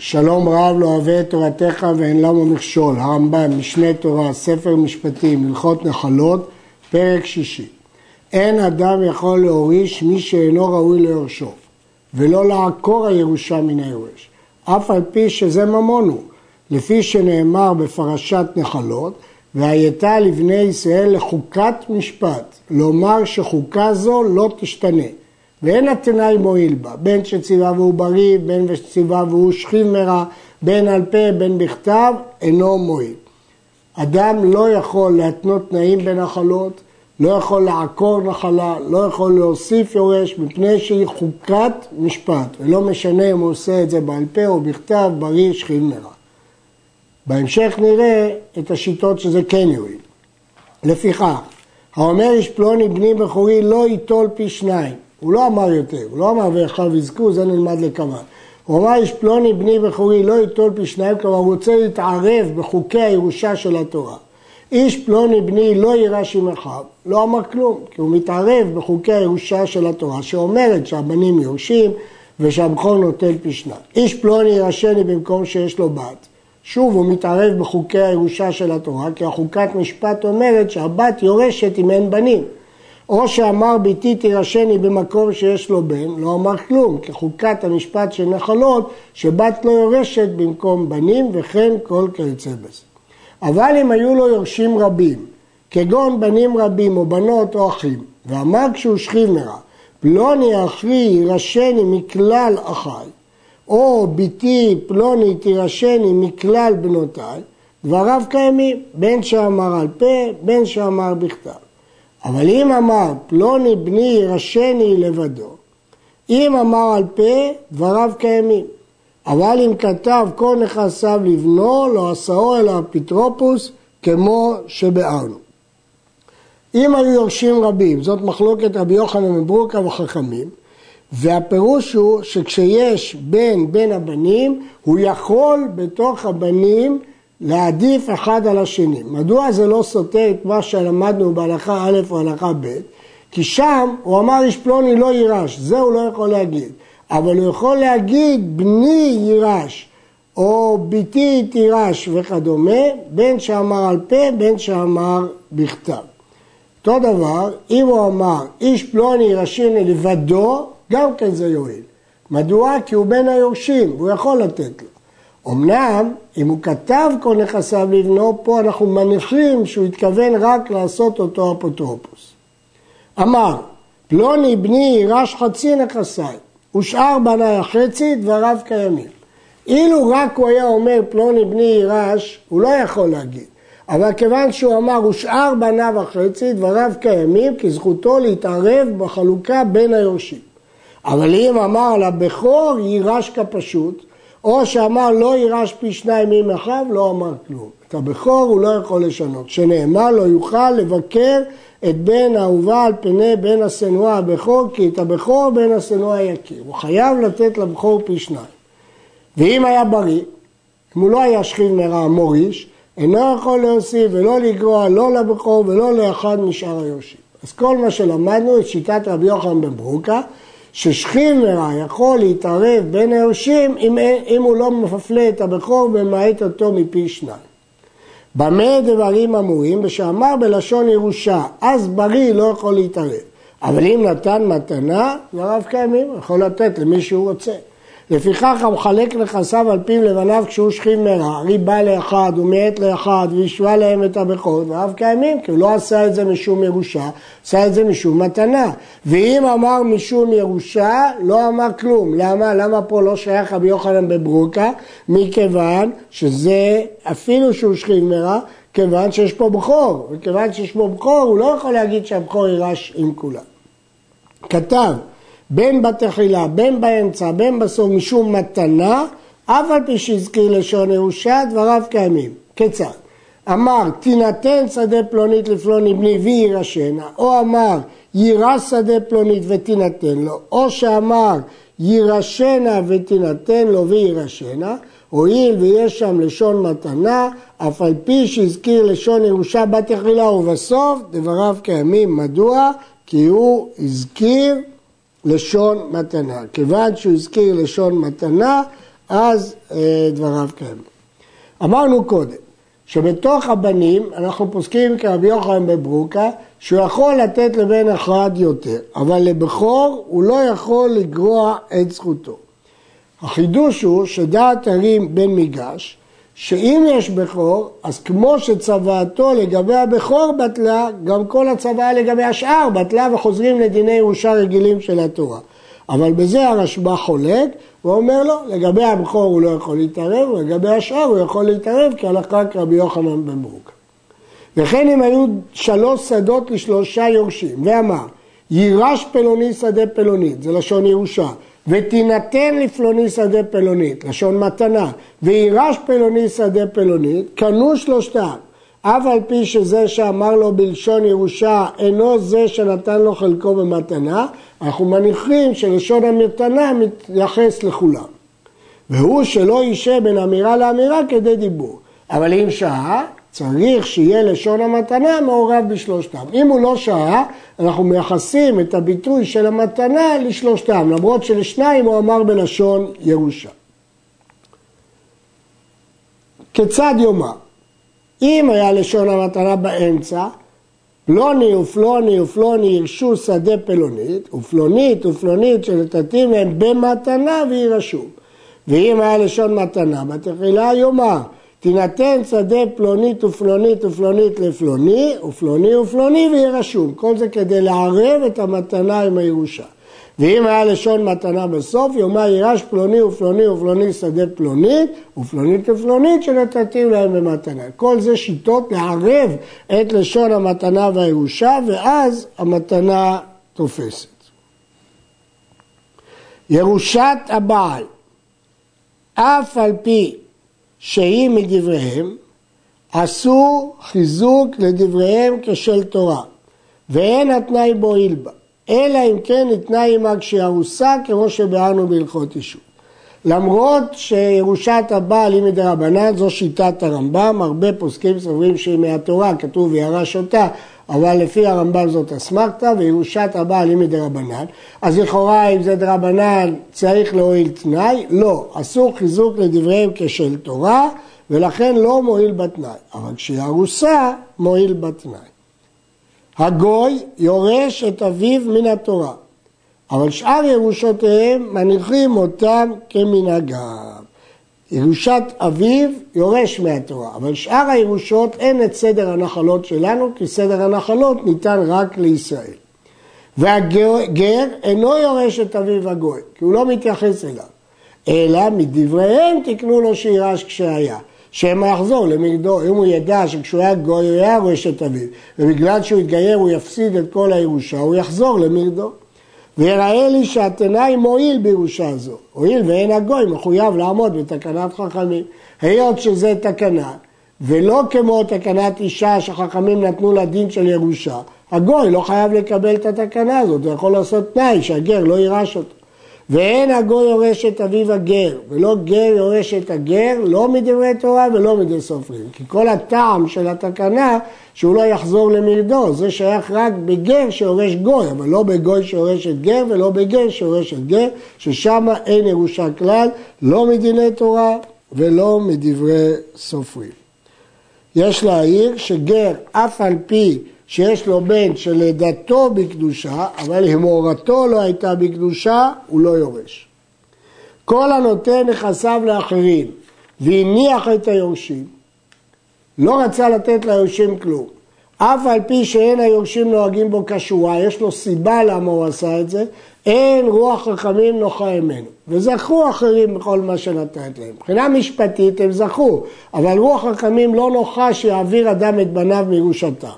שלום רב לא אוהב את תורתך ואין למה מכשול, הרמב"ם, משנה תורה, ספר משפטים, הלכות נחלות, פרק שישי. אין אדם יכול להוריש מי שאינו ראוי ליורשו, ולא לעקור הירושה מן היורש, אף על פי שזה ממון לפי שנאמר בפרשת נחלות, והייתה לבני ישראל לחוקת משפט, לומר שחוקה זו לא תשתנה. ואין התנאי מועיל בה, בין שציווה והוא בריא, בין שציווה והוא שכיב מרע, בין על פה, בין בכתב, אינו מועיל. אדם לא יכול להתנות תנאים בנחלות, לא יכול לעקור נחלה, לא יכול להוסיף יורש, מפני שהיא חוקת משפט, ולא משנה אם הוא עושה את זה בעל פה או בכתב, בריא, שכיב מרע. בהמשך נראה את השיטות שזה כן יועיל. לפיכך, האומר איש פלוני בני בכורי לא ייטול פי שניים, הוא לא אמר יותר, הוא לא אמר ואחיו יזכו, זה נלמד לכמה. הוא אמר איש פלוני בני בכורי לא ייטול פי שניים, כלומר הוא רוצה להתערב בחוקי הירושה של התורה. איש פלוני בני לא יירש עם אחיו, לא אמר כלום, כי הוא מתערב בחוקי הירושה של התורה, שאומרת שהבנים יורשים ושהבכור נוטל פי שניים. איש פלוני יירשני במקום שיש לו בת. שוב, הוא מתערב בחוקי הירושה של התורה, כי החוקת משפט אומרת שהבת יורשת אם אין בנים. או שאמר ביתי תירשני במקום שיש לו בן, לא אמר כלום, כחוקת המשפט של נחלות, שבת לא יורשת במקום בנים, וכן כל כיוצא בזה. אבל אם היו לו יורשים רבים, כגון בנים רבים או בנות או אחים, ואמר כשהוא שכיב מרע, פלוני אחי יירשני מכלל אחי, או ביתי פלוני תירשני מכלל בנותיי, דבריו קיימים, בין שאמר על פה, בין שאמר בכתב. אבל אם אמר פלוני בני יירשני לבדו, אם אמר על פה, דבריו קיימים. אבל אם כתב כל נכסיו לבנו, לא עשאו אלא אפוטרופוס, כמו שבארנו. אם היו יורשים רבים, זאת מחלוקת רבי יוחנן מברוקה וחכמים, והפירוש הוא שכשיש בן בין הבנים, הוא יכול בתוך הבנים להעדיף אחד על השני. מדוע זה לא סותר את מה שלמדנו בהלכה א' או הלכה ב'? כי שם הוא אמר איש פלוני לא יירש, זה הוא לא יכול להגיד. אבל הוא יכול להגיד בני יירש, או ביתי תירש וכדומה, בין שאמר על פה, בין שאמר בכתב. אותו דבר, אם הוא אמר איש פלוני יירשני לבדו, גם כן זה יועיל. מדוע? כי הוא בין היורשים, הוא יכול לתת לו. אמנם, אם הוא כתב כל נכסיו לבנו, פה אנחנו מניחים שהוא התכוון רק לעשות אותו אפוטרופוס. אמר, פלוני בני יירש חצי נכסיי, ושאר בניי החצי, דבריו קיימים. אילו רק הוא היה אומר פלוני בני יירש, הוא לא יכול להגיד. אבל כיוון שהוא אמר ושאר בניו החצי, דבריו קיימים, כי זכותו להתערב בחלוקה בין היורשים. אבל אם אמר לבכור יירש כפשוט, או שאמר לא יירש פי שניים עם אחיו, לא אמר כלום. את הבכור הוא לא יכול לשנות. שנאמר לא יוכל לבקר את בן האהובה על פני בן השנואה הבכור, כי את הבכור בן השנואה יכיר. הוא חייב לתת לבכור פי שניים. ואם היה בריא, אם הוא לא היה שכיב מרע מוריש, אינו יכול להוסיף ולא לגרוע לא לבכור ולא לאחד משאר היורשים. אז כל מה שלמדנו את שיטת רבי יוחנן בן ברוקה, ששכיב מרע יכול להתערב בין היורשים אם, אם הוא לא מפלה את הבכור ומעט אותו מפי שניים. במה דברים אמורים? ושאמר בלשון ירושה, אז בריא לא יכול להתערב. אבל אם נתן מתנה, דבריו קיימים, יכול לתת למי שהוא רוצה. לפיכך המחלק נכסיו על פיו לבניו כשהוא שכיב מרע, ריבה לאחד ומעט לאחד והשווה להם את הבכור, ואף קיימים, כי הוא לא עשה את זה משום ירושה, עשה את זה משום מתנה. ואם אמר משום ירושה, לא אמר כלום. למה? למה פה לא שייך רבי יוחנן בברוקה? מכיוון שזה, אפילו שהוא שכיב מרע, כיוון שיש פה בכור, וכיוון שיש פה בכור, הוא לא יכול להגיד שהבכור יירש עם כולם. כתב בין בתחילה, בין באמצע, בין בסוף, משום מתנה, אף על פי שהזכיר לשון ירושה, דבריו קיימים. כיצד? אמר, תינתן שדה פלונית לפלוני בני ויירשנה, או אמר, יירש שדה פלונית ותינתן לו, או שאמר, יירשנה ותינתן לו ויירשנה, הואיל ויש שם לשון מתנה, אף על פי שהזכיר לשון ירושה בתחילה ובסוף, דבריו קיימים. מדוע? כי הוא הזכיר לשון מתנה. כיוון שהוא הזכיר לשון מתנה, אז אה, דבריו קיימים. אמרנו קודם, שבתוך הבנים אנחנו פוסקים כרבי יוחנן בברוקה שהוא יכול לתת לבן אחד יותר, אבל לבכור הוא לא יכול לגרוע את זכותו. החידוש הוא שדעת הרים בן מיגש, שאם יש בכור, אז כמו שצוואתו לגבי הבכור בטלה, גם כל הצוואה לגבי השאר בטלה וחוזרים לדיני ירושה רגילים של התורה. אבל בזה הרשב"א חולק, הוא אומר לו, לגבי הבכור הוא לא יכול להתערב, ולגבי השאר הוא יכול להתערב כהלכה כרבי יוחנן בן ברוק. וכן אם היו שלוש שדות לשלושה יורשים, ואמר, יירש פלוני שדה פלונית, זה לשון ירושה, ותינתן לפלוני שדה פלונית, לשון מתנה, ויירש פלוני שדה פלונית, קנו שלושתם. אף על פי שזה שאמר לו בלשון ירושה אינו זה שנתן לו חלקו במתנה, אנחנו מניחים שלשון המתנה מתייחס לכולם. והוא שלא יישה בין אמירה לאמירה כדי דיבור. אבל אם שעה, צריך שיהיה לשון המתנה מעורב בשלושתם. אם הוא לא שעה, אנחנו מייחסים את הביטוי של המתנה לשלושתם, למרות שלשניים הוא אמר בלשון ירושה. כיצד יאמר? אם היה לשון המתנה באמצע, פלוני ופלוני ופלוני ירשו שדה פלונית, ופלונית ופלונית שנתתים להם במתנה וירשו. ואם היה לשון מתנה, בתחילה יאמר תינתן שדה פלונית ופלונית ופלונית לפלוני, ופלוני ופלוני ויהיה רשום. כל זה כדי לערב את המתנה עם הירושה. ואם היה לשון מתנה בסוף, יאמר יירש פלוני ופלוני ופלוני שדה פלונית, ופלונית ופלונית שנתתי להם במתנה. כל זה שיטות לערב את לשון המתנה והירושה, ואז המתנה תופסת. ירושת הבעל, אף על פי שהיא מדבריהם, אסור חיזוק לדבריהם כשל תורה, ואין התנאי בועיל בה, אלא אם כן ניתנה עימה כשארוסה, כמו שביארנו בהלכות אישות. למרות שירושת הבעל היא מדרבנן, זו שיטת הרמב"ם, הרבה פוסקים סוברים שהיא מהתורה, כתוב וירש אותה, אבל לפי הרמב"ם זאת אסמכתא, וירושת הבעל היא מדרבנן. אז לכאורה אם זה דרבנן צריך להועיל תנאי? לא, אסור חיזוק לדבריהם כשל תורה, ולכן לא מועיל בתנאי. אבל כשהיא ארוסה, מועיל בתנאי. הגוי יורש את אביו מן התורה, אבל שאר ירושותיהם מניחים אותם כמנהגם. ירושת אביו יורש מהתורה, אבל שאר הירושות אין את סדר הנחלות שלנו, כי סדר הנחלות ניתן רק לישראל. והגר אינו יורש את אביו הגוי, כי הוא לא מתייחס אליו, אלא מדבריהם תקנו לו שירש כשהיה. שמא יחזור למגדו, אם הוא ידע שכשהוא היה גוי הוא היה יורש את אביו, ובגלל שהוא יתגייר הוא יפסיד את כל הירושה, הוא יחזור למגדו. ויראה לי שהתנאי מועיל בירושה זו, הואיל ואין הגוי מחויב לעמוד בתקנת חכמים. היות שזה תקנה, ולא כמו תקנת אישה שחכמים נתנו לה דין של ירושה, הגוי לא חייב לקבל את התקנה הזאת, הוא יכול לעשות תנאי שהגר לא יירש אותו. ואין הגוי יורש את אביו הגר, ולא גר יורש את הגר, לא מדברי תורה ולא מדברי סופרים. כי כל הטעם של התקנה, שהוא לא יחזור למרדו, זה שייך רק בגר שיורש גוי, אבל לא בגוי שיורש את גר ולא בגר שיורש את גר, ששם אין ירושה כלל, לא מדיני תורה ולא מדברי סופרים. יש להעיר שגר, אף על פי שיש לו בן שלידתו בקדושה, אבל המורתו לא הייתה בקדושה, הוא לא יורש. כל הנותן נכסיו לאחרים והניח את היורשים, לא רצה לתת ליורשים כלום. אף על פי שאין היורשים נוהגים בו כשורה, יש לו סיבה למה הוא עשה את זה, אין רוח חכמים נוחה ממנו. וזכו אחרים בכל מה שנתת להם. מבחינה משפטית הם זכו, אבל רוח חכמים לא נוחה שיעביר אדם את בניו מירושתם.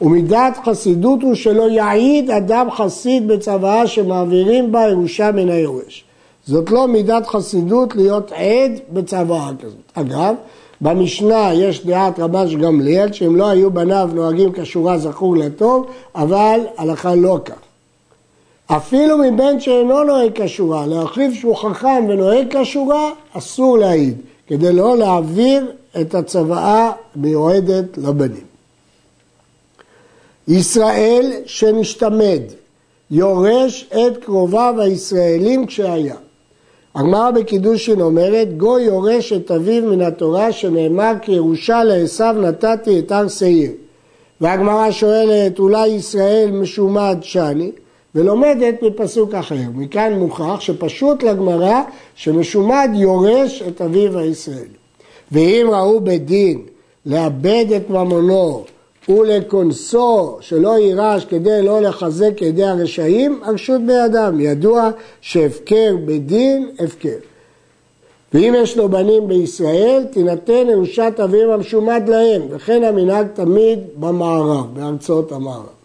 ומידת חסידות הוא שלא יעיד אדם חסיד בצוואה שמעבירים בה ירושה מן היורש. זאת לא מידת חסידות להיות עד בצוואה כזאת. אגב, במשנה יש דעת רבש גמליאל שאם לא היו בניו נוהגים כשורה זכור לטוב, אבל הלכה לא כך. אפילו מבן שאינו נוהג כשורה, להחליף שהוא חכם ונוהג כשורה, אסור להעיד, כדי לא להעביר את הצוואה מיועדת לבנים. ישראל שנשתמד, יורש את קרוביו הישראלים כשהיה. הגמרא בקידושין אומרת, גוי יורש את אביו מן התורה שנאמר כי ירושה לעשו נתתי את הר שעיר. והגמרא שואלת, אולי ישראל משומד שני? ולומדת מפסוק אחר. מכאן מוכח שפשוט לגמרא שמשומד יורש את אביו הישראלי. ואם ראו בדין לאבד את ממונו ולכונסו שלא יירש כדי לא לחזק ידי הרשעים, הרשות בידם. ידוע שהפקר בדין, הפקר. ואם יש לו בנים בישראל, תינתן ירושת אביהם המשומד להם, וכן המנהג תמיד במערב, בארצות המערב.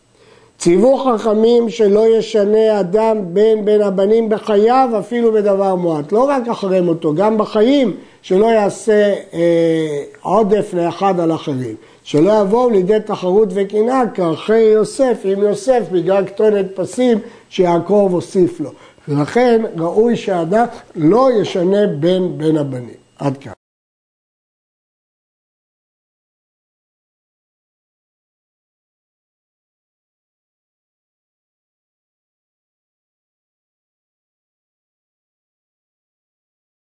ציוו חכמים שלא ישנה אדם בין בין הבנים בחייו אפילו בדבר מועט, לא רק אחרי מותו, גם בחיים שלא יעשה אה, עודף לאחד על אחרים, שלא יבואו לידי תחרות וקנאה כאחרי יוסף עם יוסף בגלל כתונת פסים שיעקב הוסיף לו, ולכן ראוי שאדם לא ישנה בין בין הבנים. עד כאן.